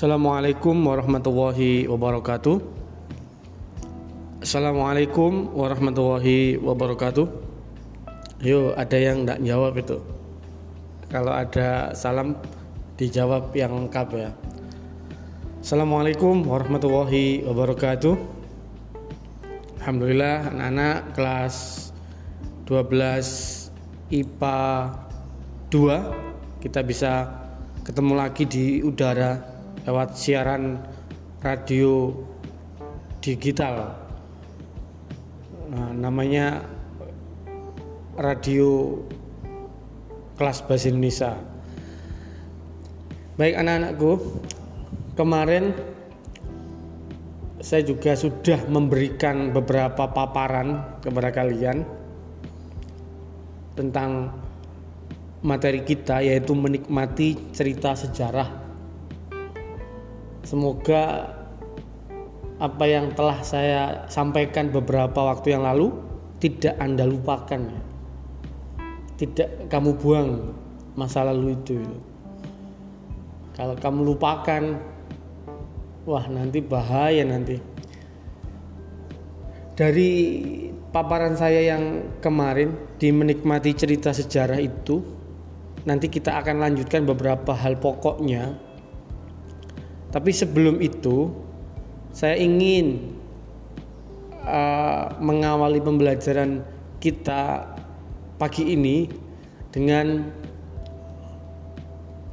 Assalamualaikum warahmatullahi wabarakatuh. Assalamualaikum warahmatullahi wabarakatuh. Yuk, ada yang tidak jawab itu. Kalau ada salam dijawab yang lengkap ya. Assalamualaikum warahmatullahi wabarakatuh. Alhamdulillah anak-anak kelas 12 IPA 2 kita bisa ketemu lagi di udara lewat siaran radio digital nah, namanya radio kelas bahasa Indonesia baik anak-anakku kemarin saya juga sudah memberikan beberapa paparan kepada kalian tentang materi kita yaitu menikmati cerita sejarah. Semoga apa yang telah saya sampaikan beberapa waktu yang lalu tidak Anda lupakan. Tidak kamu buang masa lalu itu. Kalau kamu lupakan wah nanti bahaya nanti. Dari paparan saya yang kemarin di menikmati cerita sejarah itu nanti kita akan lanjutkan beberapa hal pokoknya. Tapi sebelum itu, saya ingin uh, mengawali pembelajaran kita pagi ini dengan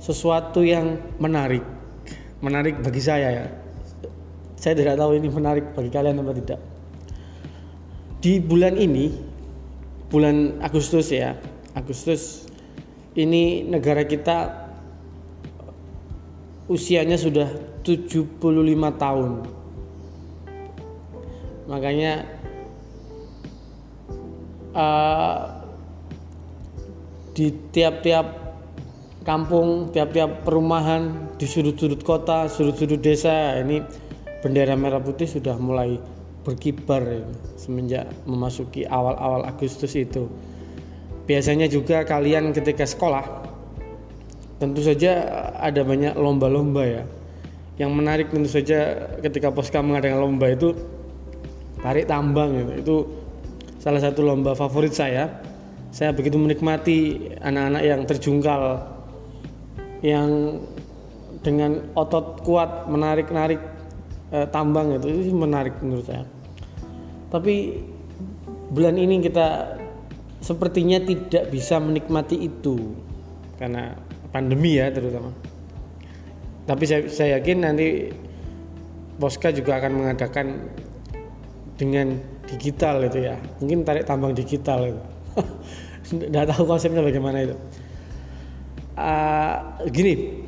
sesuatu yang menarik. Menarik bagi saya ya. Saya tidak tahu ini menarik bagi kalian atau tidak. Di bulan ini, bulan Agustus ya, Agustus ini negara kita usianya sudah 75 tahun. Makanya uh, di tiap-tiap kampung, tiap-tiap perumahan, di sudut-sudut kota, sudut-sudut desa ini bendera merah putih sudah mulai berkibar ini, semenjak memasuki awal-awal Agustus itu. Biasanya juga kalian ketika sekolah tentu saja ada banyak lomba-lomba ya. Yang menarik tentu saja ketika Poska mengadakan lomba itu tarik tambang gitu. Itu salah satu lomba favorit saya. Saya begitu menikmati anak-anak yang terjungkal yang dengan otot kuat menarik-narik eh, tambang itu itu menarik menurut saya. Tapi bulan ini kita sepertinya tidak bisa menikmati itu karena pandemi ya terutama. Tapi saya, saya yakin nanti Poska juga akan mengadakan dengan digital itu ya. Mungkin tarik tambang digital itu. Tidak tahu konsepnya bagaimana itu. Uh, gini,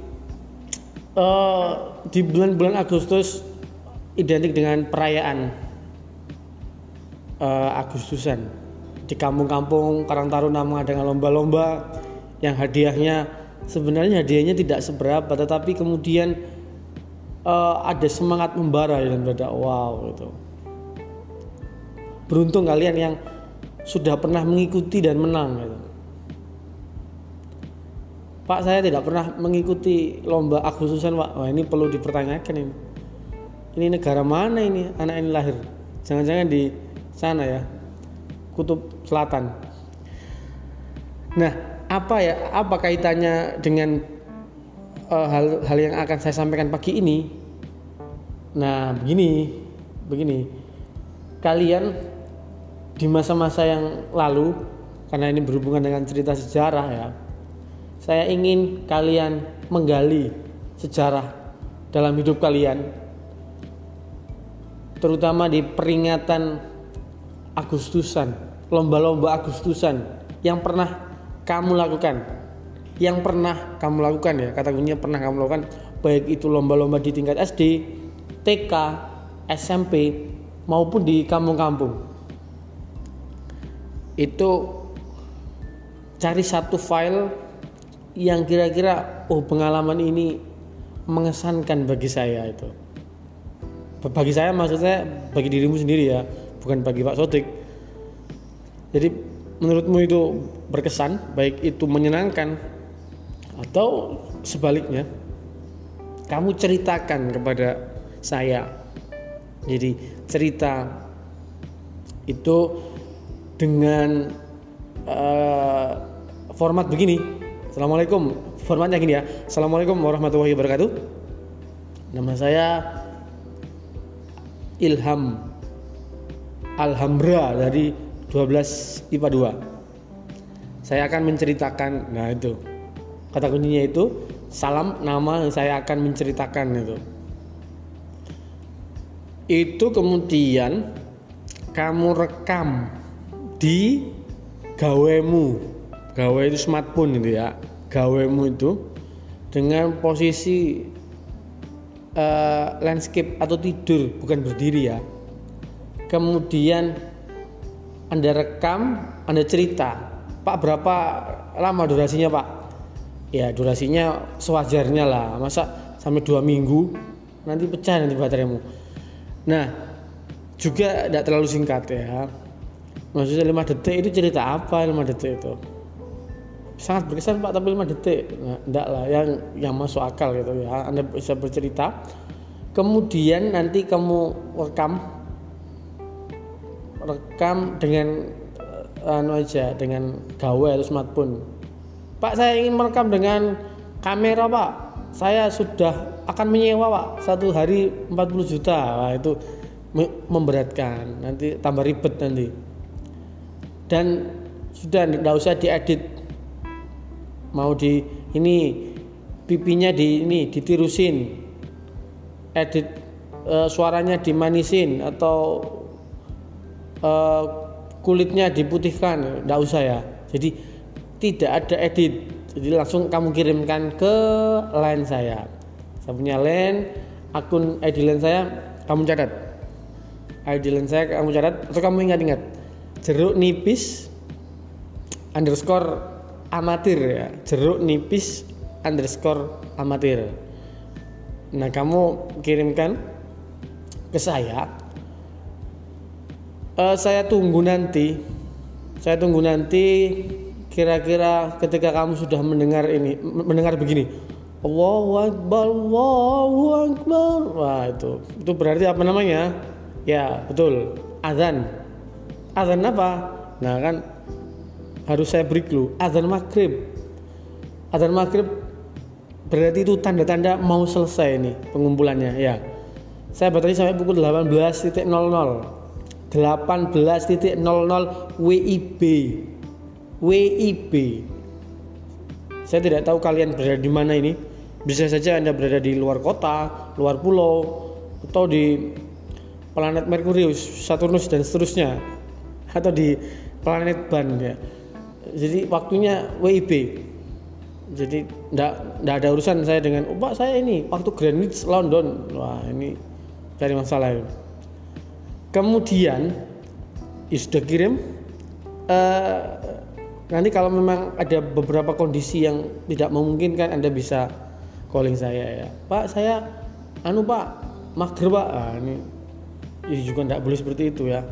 uh, di bulan-bulan Agustus identik dengan perayaan uh, Agustusan di kampung-kampung Karang Taruna mengadakan lomba-lomba yang hadiahnya sebenarnya hadiahnya tidak seberapa tetapi kemudian uh, ada semangat membara dan berada wow gitu. Beruntung kalian yang sudah pernah mengikuti dan menang gitu. Pak saya tidak pernah mengikuti lomba Agustusan Pak. Wah ini perlu dipertanyakan ini. Ini negara mana ini? Anak ini lahir. Jangan-jangan di sana ya. Kutub selatan. Nah, apa ya? Apa kaitannya dengan uh, hal hal yang akan saya sampaikan pagi ini? Nah, begini, begini. Kalian di masa-masa yang lalu, karena ini berhubungan dengan cerita sejarah ya, saya ingin kalian menggali sejarah dalam hidup kalian, terutama di peringatan Agustusan lomba-lomba Agustusan yang pernah kamu lakukan. Yang pernah kamu lakukan ya kata kuncinya pernah kamu lakukan. Baik itu lomba-lomba di tingkat SD, TK, SMP maupun di kampung-kampung. Itu cari satu file yang kira-kira oh pengalaman ini mengesankan bagi saya itu. Bagi saya maksudnya bagi dirimu sendiri ya bukan bagi Pak Sotik jadi menurutmu itu berkesan, baik itu menyenangkan atau sebaliknya. kamu ceritakan kepada saya. Jadi cerita itu dengan uh, format begini. Assalamualaikum. Formatnya gini ya. Assalamualaikum warahmatullahi wabarakatuh. Nama saya Ilham Alhambra dari 12 IPA 2 saya akan menceritakan nah itu. Kata kuncinya itu salam nama saya akan menceritakan itu. Itu kemudian kamu rekam di gawemu. Gawe itu smartphone itu ya. Gawemu itu dengan posisi uh, landscape atau tidur bukan berdiri ya. Kemudian anda rekam anda cerita pak berapa lama durasinya pak ya durasinya sewajarnya lah masa sampai dua minggu nanti pecah nanti bateraimu Nah, juga tidak terlalu singkat ya. Maksudnya 5 detik itu cerita apa 5 detik itu? Sangat berkesan Pak, tapi 5 detik. Nah, enggak lah yang yang masuk akal gitu ya. Anda bisa bercerita. Kemudian nanti kamu rekam rekam dengan uh, anu aja dengan gawe atau smartphone. Pak, saya ingin merekam dengan kamera, Pak. Saya sudah akan menyewa pak. Satu hari 40 juta. Wah, itu memberatkan. Nanti tambah ribet nanti. Dan sudah tidak usah diedit. Mau di ini pipinya di ini ditirusin. Edit e, suaranya dimanisin atau e, kulitnya diputihkan tidak usah ya. Jadi tidak ada edit. Jadi langsung kamu kirimkan ke line saya. Saya punya line akun ID line saya kamu catat. ID line saya kamu catat. Atau kamu ingat-ingat jeruk nipis underscore amatir ya. Jeruk nipis underscore amatir. Nah kamu kirimkan ke saya uh, saya tunggu nanti saya tunggu nanti kira-kira ketika kamu sudah mendengar ini mendengar begini Allahu Akbar, Allahu Akbar. Wah itu, itu berarti apa namanya? Ya betul, azan. Azan apa? Nah kan harus saya beri clue. Azan maghrib. Azan maghrib berarti itu tanda-tanda mau selesai ini pengumpulannya ya. Saya batasi sampai pukul 18.00. 18.00 WIB. WIB. Saya tidak tahu kalian berada di mana ini bisa saja Anda berada di luar kota, luar pulau, atau di planet Merkurius, Saturnus dan seterusnya, atau di planet Ban ya. Jadi waktunya WIB. Jadi tidak ada urusan saya dengan, oh pak saya ini waktu Greenwich London. Wah ini cari masalah. Ya. Kemudian ya sudah kirim. Uh, nanti kalau memang ada beberapa kondisi yang tidak memungkinkan Anda bisa calling saya ya. Pak saya anu pak mager pak. Ah, ini, ini juga tidak boleh seperti itu ya.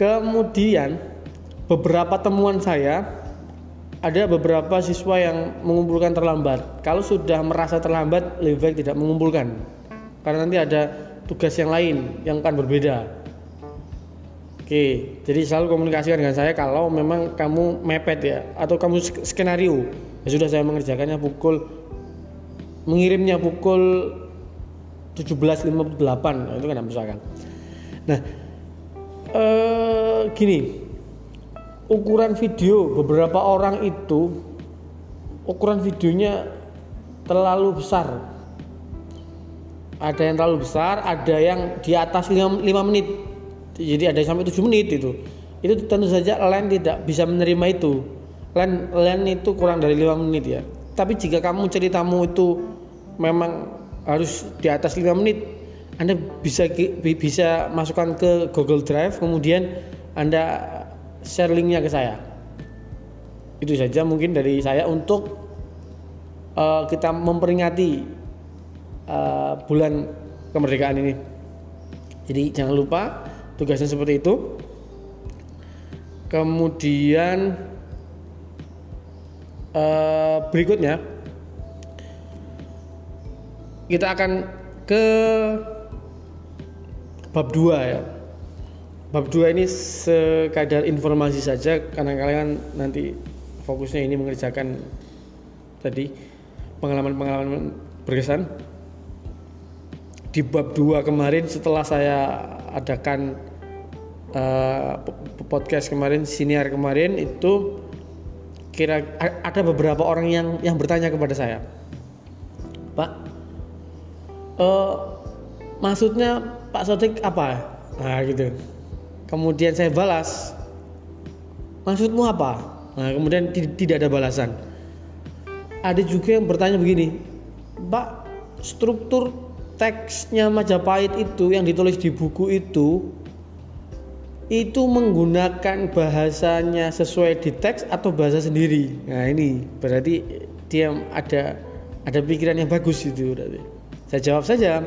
Kemudian beberapa temuan saya ada beberapa siswa yang mengumpulkan terlambat. Kalau sudah merasa terlambat lebih baik tidak mengumpulkan. Karena nanti ada tugas yang lain yang akan berbeda. Oke jadi selalu komunikasikan dengan saya kalau memang kamu mepet ya atau kamu skenario. Ya sudah saya mengerjakannya pukul mengirimnya pukul 17.58 nah, itu kan misalkan nah eh, gini ukuran video beberapa orang itu ukuran videonya terlalu besar ada yang terlalu besar ada yang di atas 5, 5 menit. Jadi ada yang sampai 7 menit itu. Itu tentu saja LAN tidak bisa menerima itu. LAN, LAN itu kurang dari 5 menit ya. Tapi jika kamu ceritamu itu memang harus di atas 5 menit Anda bisa bisa masukkan ke Google Drive kemudian Anda share linknya ke saya. Itu saja mungkin dari saya untuk uh, kita memperingati uh, bulan kemerdekaan ini. Jadi jangan lupa tugasnya seperti itu. Kemudian uh, berikutnya kita akan ke bab 2 ya. Bab 2 ini sekadar informasi saja karena kalian nanti fokusnya ini mengerjakan tadi pengalaman-pengalaman berkesan di bab 2 kemarin setelah saya adakan uh, podcast kemarin siniar kemarin itu kira ada beberapa orang yang yang bertanya kepada saya Pak uh, maksudnya Pak Sodik apa? Nah gitu. Kemudian saya balas maksudmu apa? Nah kemudian tidak ada balasan. Ada juga yang bertanya begini Pak struktur teksnya Majapahit itu yang ditulis di buku itu itu menggunakan bahasanya sesuai di teks atau bahasa sendiri. Nah ini berarti dia ada ada pikiran yang bagus itu berarti. Saya jawab saja.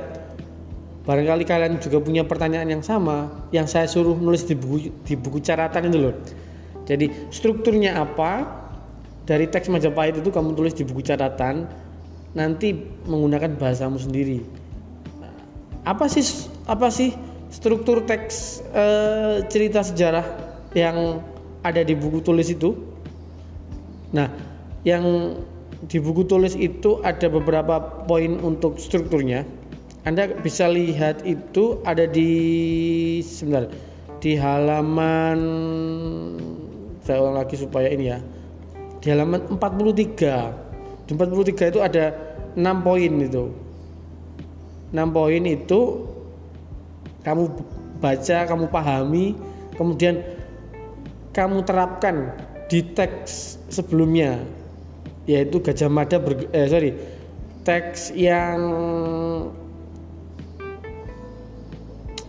Barangkali kalian juga punya pertanyaan yang sama yang saya suruh nulis di buku di buku catatan itu loh. Jadi strukturnya apa dari teks Majapahit itu kamu tulis di buku catatan nanti menggunakan bahasamu sendiri apa sih apa sih struktur teks e, cerita sejarah yang ada di buku tulis itu? Nah, yang di buku tulis itu ada beberapa poin untuk strukturnya. Anda bisa lihat itu ada di sebentar di halaman saya ulang lagi supaya ini ya. Di halaman 43. Di 43 itu ada 6 poin itu 6 poin itu kamu baca, kamu pahami, kemudian kamu terapkan di teks sebelumnya yaitu Gajah Mada ber, eh, sorry teks yang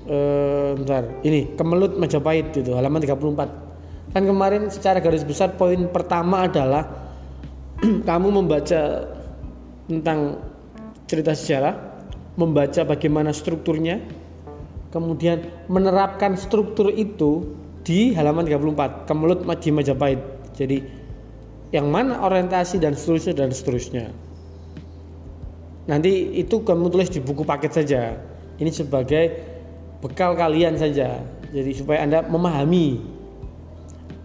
eh, bentar ini Kemelut Majapahit itu halaman 34 kan kemarin secara garis besar poin pertama adalah kamu membaca tentang cerita sejarah membaca bagaimana strukturnya, kemudian menerapkan struktur itu di halaman 34 Kemelut di Majapahit. Jadi yang mana orientasi dan seterusnya dan seterusnya. Nanti itu kamu tulis di buku paket saja. Ini sebagai bekal kalian saja. Jadi supaya anda memahami.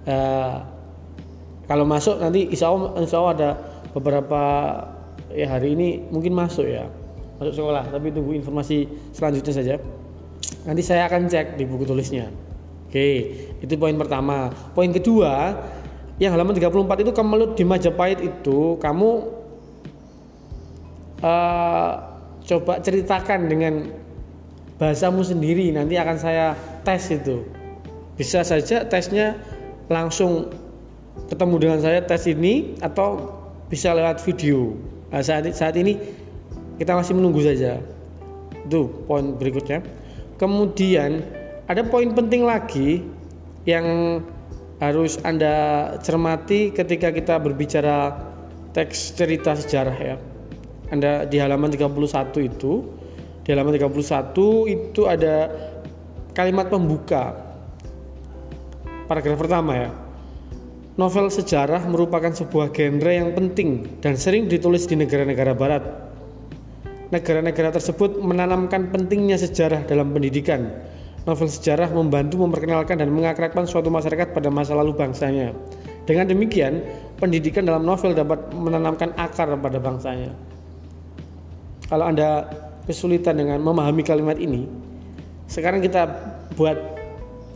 Uh, kalau masuk nanti insya Allah, insya Allah ada beberapa ya hari ini mungkin masuk ya masuk sekolah tapi tunggu informasi selanjutnya saja. Nanti saya akan cek di buku tulisnya. Oke itu poin pertama. Poin kedua yang halaman 34 itu kemelut di Majapahit itu kamu uh, coba ceritakan dengan bahasamu sendiri. Nanti akan saya tes itu. Bisa saja tesnya langsung ketemu dengan saya tes ini atau bisa lewat video. Nah, saat saat ini kita masih menunggu saja. Itu poin berikutnya. Kemudian ada poin penting lagi yang harus anda cermati ketika kita berbicara teks cerita sejarah ya. Anda di halaman 31 itu di halaman 31 itu ada kalimat pembuka. Paragraf pertama ya. Novel sejarah merupakan sebuah genre yang penting dan sering ditulis di negara-negara barat negara-negara tersebut menanamkan pentingnya sejarah dalam pendidikan. Novel sejarah membantu memperkenalkan dan mengakrabkan suatu masyarakat pada masa lalu bangsanya. Dengan demikian, pendidikan dalam novel dapat menanamkan akar pada bangsanya. Kalau Anda kesulitan dengan memahami kalimat ini, sekarang kita buat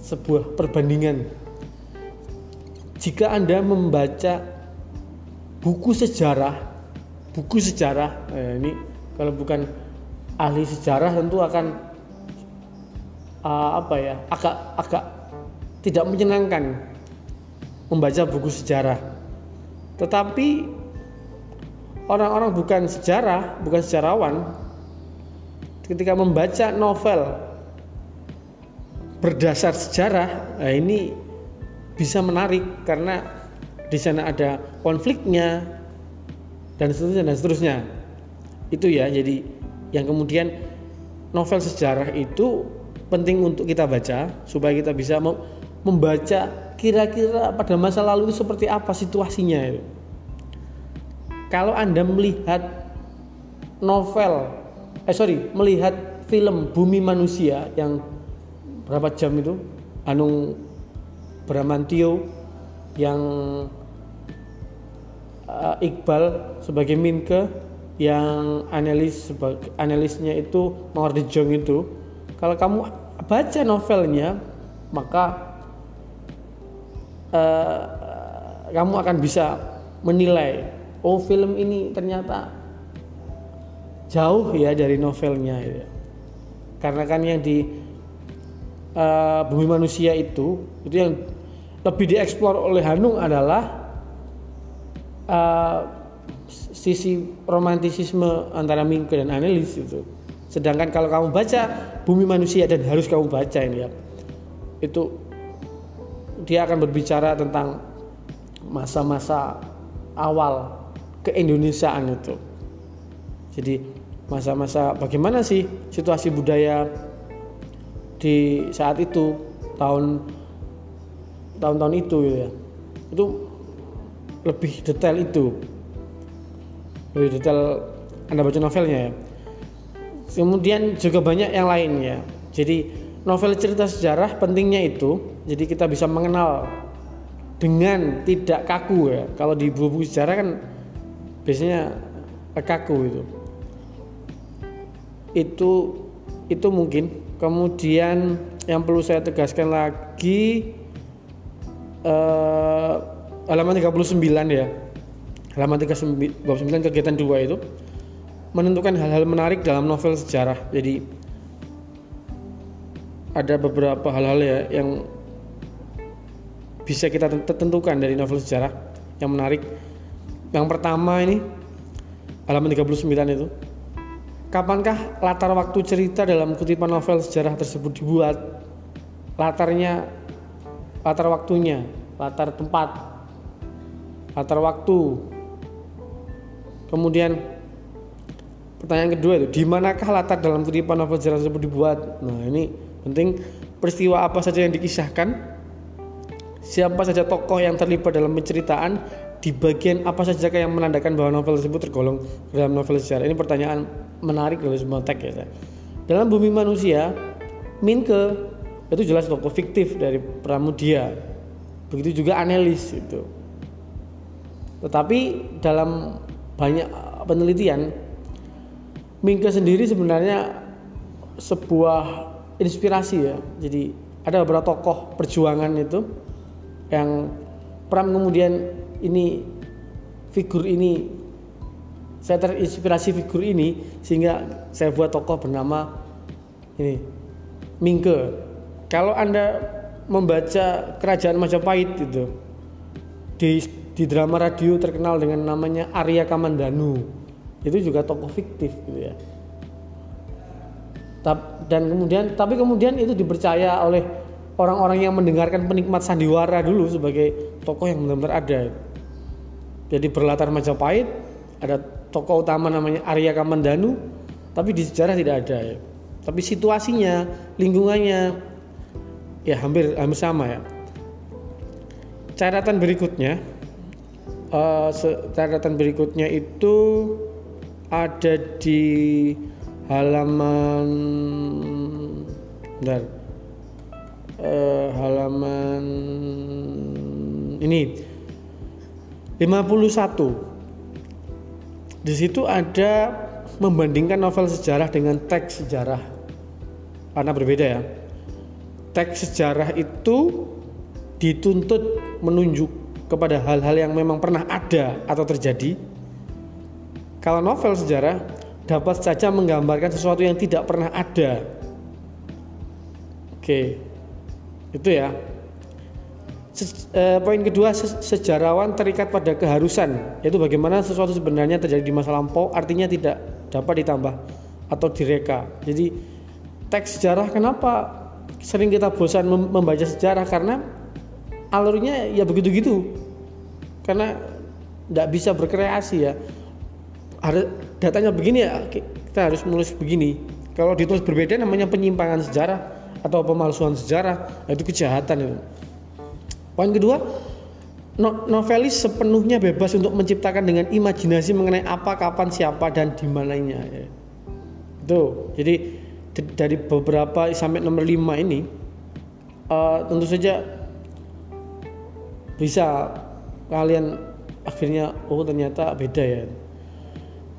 sebuah perbandingan. Jika Anda membaca buku sejarah, buku sejarah, eh, ini kalau bukan ahli sejarah tentu akan uh, apa ya agak agak tidak menyenangkan membaca buku sejarah. Tetapi orang-orang bukan sejarah bukan sejarawan ketika membaca novel berdasar sejarah nah ini bisa menarik karena di sana ada konfliknya dan seterusnya dan seterusnya itu ya jadi yang kemudian novel sejarah itu penting untuk kita baca supaya kita bisa membaca kira-kira pada masa lalu itu seperti apa situasinya itu. Kalau Anda melihat novel eh sorry melihat film Bumi Manusia yang berapa jam itu Anung Bramantio yang uh, Iqbal sebagai Minke yang analis sebagai analisnya itu Mawar Jong itu kalau kamu baca novelnya maka uh, kamu akan bisa menilai oh film ini ternyata jauh ya dari novelnya ya. karena kan yang di uh, bumi manusia itu itu yang lebih dieksplor oleh Hanung adalah uh, sisi romantisisme antara Mingke dan Annelies itu. Sedangkan kalau kamu baca Bumi Manusia dan harus kamu baca ini ya, itu dia akan berbicara tentang masa-masa awal keindonesiaan itu. Jadi masa-masa bagaimana sih situasi budaya di saat itu tahun tahun-tahun itu ya. Itu lebih detail itu lebih detail anda baca novelnya ya. Kemudian juga banyak yang lainnya. Jadi novel cerita sejarah pentingnya itu jadi kita bisa mengenal dengan tidak kaku ya. Kalau di buku sejarah kan biasanya kaku itu itu itu mungkin. Kemudian yang perlu saya tegaskan lagi eh, halaman 39 ya halaman 39 kegiatan 2 itu menentukan hal-hal menarik dalam novel sejarah. Jadi ada beberapa hal-hal ya yang bisa kita tentukan dari novel sejarah yang menarik. Yang pertama ini halaman 39 itu. Kapankah latar waktu cerita dalam kutipan novel sejarah tersebut dibuat? Latarnya, latar waktunya, latar tempat, latar waktu, Kemudian pertanyaan kedua itu di manakah latar dalam kutipan novel sejarah tersebut dibuat? Nah ini penting peristiwa apa saja yang dikisahkan, siapa saja tokoh yang terlibat dalam penceritaan, di bagian apa saja yang menandakan bahwa novel tersebut tergolong dalam novel sejarah. Ini pertanyaan menarik dari semua teks ya. Dalam bumi manusia, Minke itu jelas tokoh fiktif dari Pramudia. Begitu juga Anelis itu. Tetapi dalam banyak penelitian Mingke sendiri sebenarnya sebuah inspirasi ya. Jadi ada beberapa tokoh perjuangan itu yang Pram kemudian ini figur ini saya terinspirasi figur ini sehingga saya buat tokoh bernama ini Mingke. Kalau anda membaca kerajaan Majapahit itu di di drama radio terkenal dengan namanya Arya Kamandanu. Itu juga tokoh fiktif gitu ya. Dan kemudian tapi kemudian itu dipercaya oleh orang-orang yang mendengarkan penikmat sandiwara dulu sebagai tokoh yang benar-benar ada. Jadi berlatar Majapahit ada tokoh utama namanya Arya Kamandanu tapi di sejarah tidak ada ya. Tapi situasinya lingkungannya ya hampir hampir sama ya. Catatan berikutnya uh, catatan berikutnya itu ada di halaman bentar, uh, halaman ini 51 di situ ada membandingkan novel sejarah dengan teks sejarah. Karena berbeda ya. Teks sejarah itu dituntut menunjuk kepada hal-hal yang memang pernah ada atau terjadi. Kalau novel sejarah dapat saja menggambarkan sesuatu yang tidak pernah ada. Oke, itu ya. Se eh, poin kedua se sejarawan terikat pada keharusan, yaitu bagaimana sesuatu sebenarnya terjadi di masa lampau, artinya tidak dapat ditambah atau direka. Jadi teks sejarah kenapa sering kita bosan membaca sejarah karena alurnya ya begitu-gitu. Karena tidak bisa berkreasi ya. Ada datanya begini ya kita harus menulis begini. Kalau ditulis berbeda namanya penyimpangan sejarah atau pemalsuan sejarah itu kejahatan itu. Poin kedua novelis sepenuhnya bebas untuk menciptakan dengan imajinasi mengenai apa kapan siapa dan di mananya ya. Tuh, jadi dari beberapa sampai nomor 5 ini uh, tentu saja bisa kalian akhirnya oh ternyata beda ya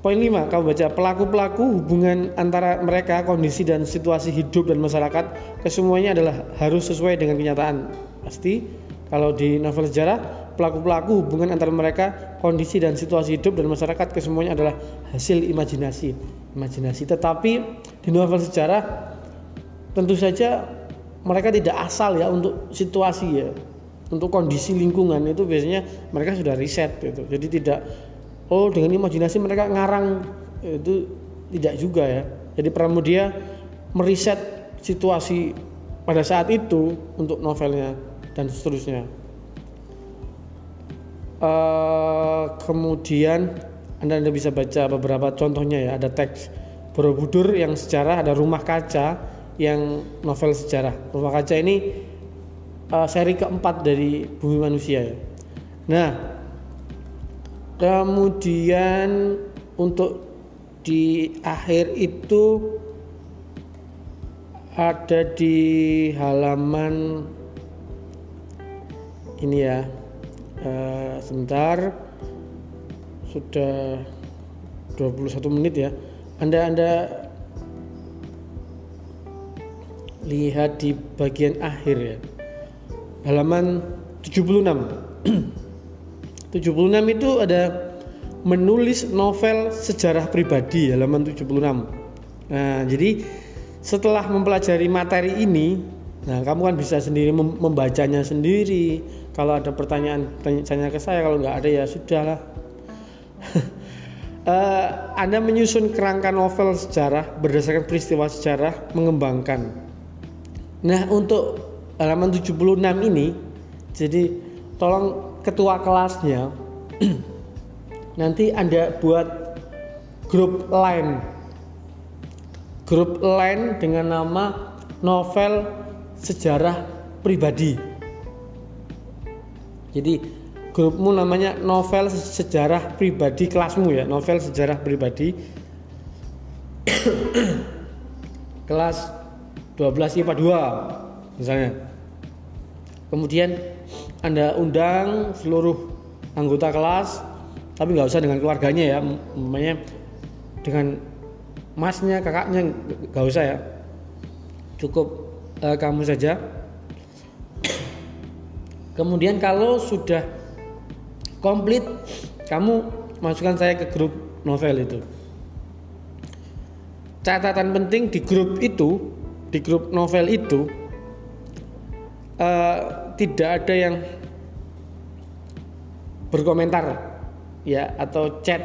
Poin 5, kamu baca pelaku-pelaku hubungan antara mereka, kondisi dan situasi hidup dan masyarakat kesemuanya adalah harus sesuai dengan kenyataan. Pasti kalau di novel sejarah, pelaku-pelaku hubungan antara mereka, kondisi dan situasi hidup dan masyarakat kesemuanya adalah hasil imajinasi. Imajinasi. Tetapi di novel sejarah tentu saja mereka tidak asal ya untuk situasi ya. Untuk kondisi lingkungan itu biasanya mereka sudah riset gitu. Jadi tidak oh dengan imajinasi mereka ngarang itu tidak juga ya. Jadi Pramudia meriset situasi pada saat itu untuk novelnya dan seterusnya. Uh, kemudian anda, anda bisa baca beberapa contohnya ya. Ada teks Borobudur yang sejarah ada rumah kaca yang novel sejarah. Rumah kaca ini uh, seri keempat dari bumi manusia. Ya nah kemudian untuk di akhir itu ada di halaman ini ya uh, sebentar sudah 21 menit ya. Anda anda lihat di bagian akhir ya halaman 76 76 itu ada menulis novel sejarah pribadi halaman 76. Nah, jadi setelah mempelajari materi ini, nah kamu kan bisa sendiri membacanya sendiri. Kalau ada pertanyaan tanya ke saya, kalau nggak ada ya sudahlah. uh, Anda menyusun kerangka novel sejarah berdasarkan peristiwa sejarah mengembangkan. Nah, untuk halaman 76 ini jadi tolong ketua kelasnya nanti Anda buat grup lain. Grup lain dengan nama novel sejarah pribadi. Jadi grupmu namanya novel sejarah pribadi kelasmu ya novel sejarah pribadi. Kelas 12 IPA 2 misalnya kemudian anda undang seluruh anggota kelas, tapi nggak usah dengan keluarganya ya, namanya dengan masnya, kakaknya nggak usah ya, cukup uh, kamu saja. Kemudian kalau sudah komplit, kamu masukkan saya ke grup novel itu. Catatan penting di grup itu, di grup novel itu, uh, tidak ada yang berkomentar ya atau chat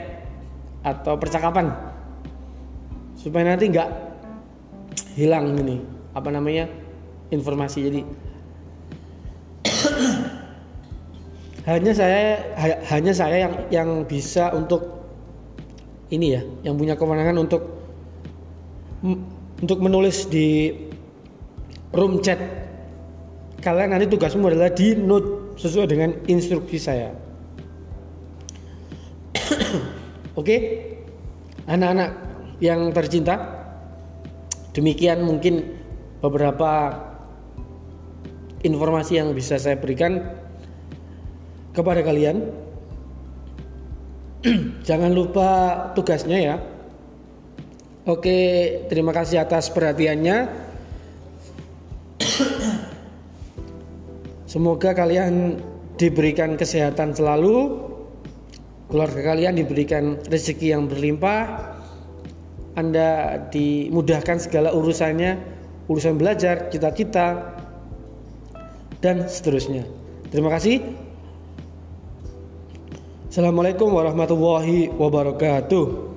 atau percakapan. Supaya nanti nggak hilang ini apa namanya informasi. Jadi hanya saya hanya saya yang yang bisa untuk ini ya yang punya kewenangan untuk untuk menulis di room chat kalian nanti tugasmu adalah di note sesuai dengan instruksi saya. Oke? Okay? anak-anak yang tercinta demikian mungkin beberapa informasi yang bisa saya berikan kepada kalian. Jangan lupa tugasnya ya. Oke terima kasih atas perhatiannya Semoga kalian diberikan kesehatan selalu, keluarga kalian diberikan rezeki yang berlimpah, Anda dimudahkan segala urusannya, urusan belajar, cita-cita, dan seterusnya. Terima kasih. Assalamualaikum warahmatullahi wabarakatuh.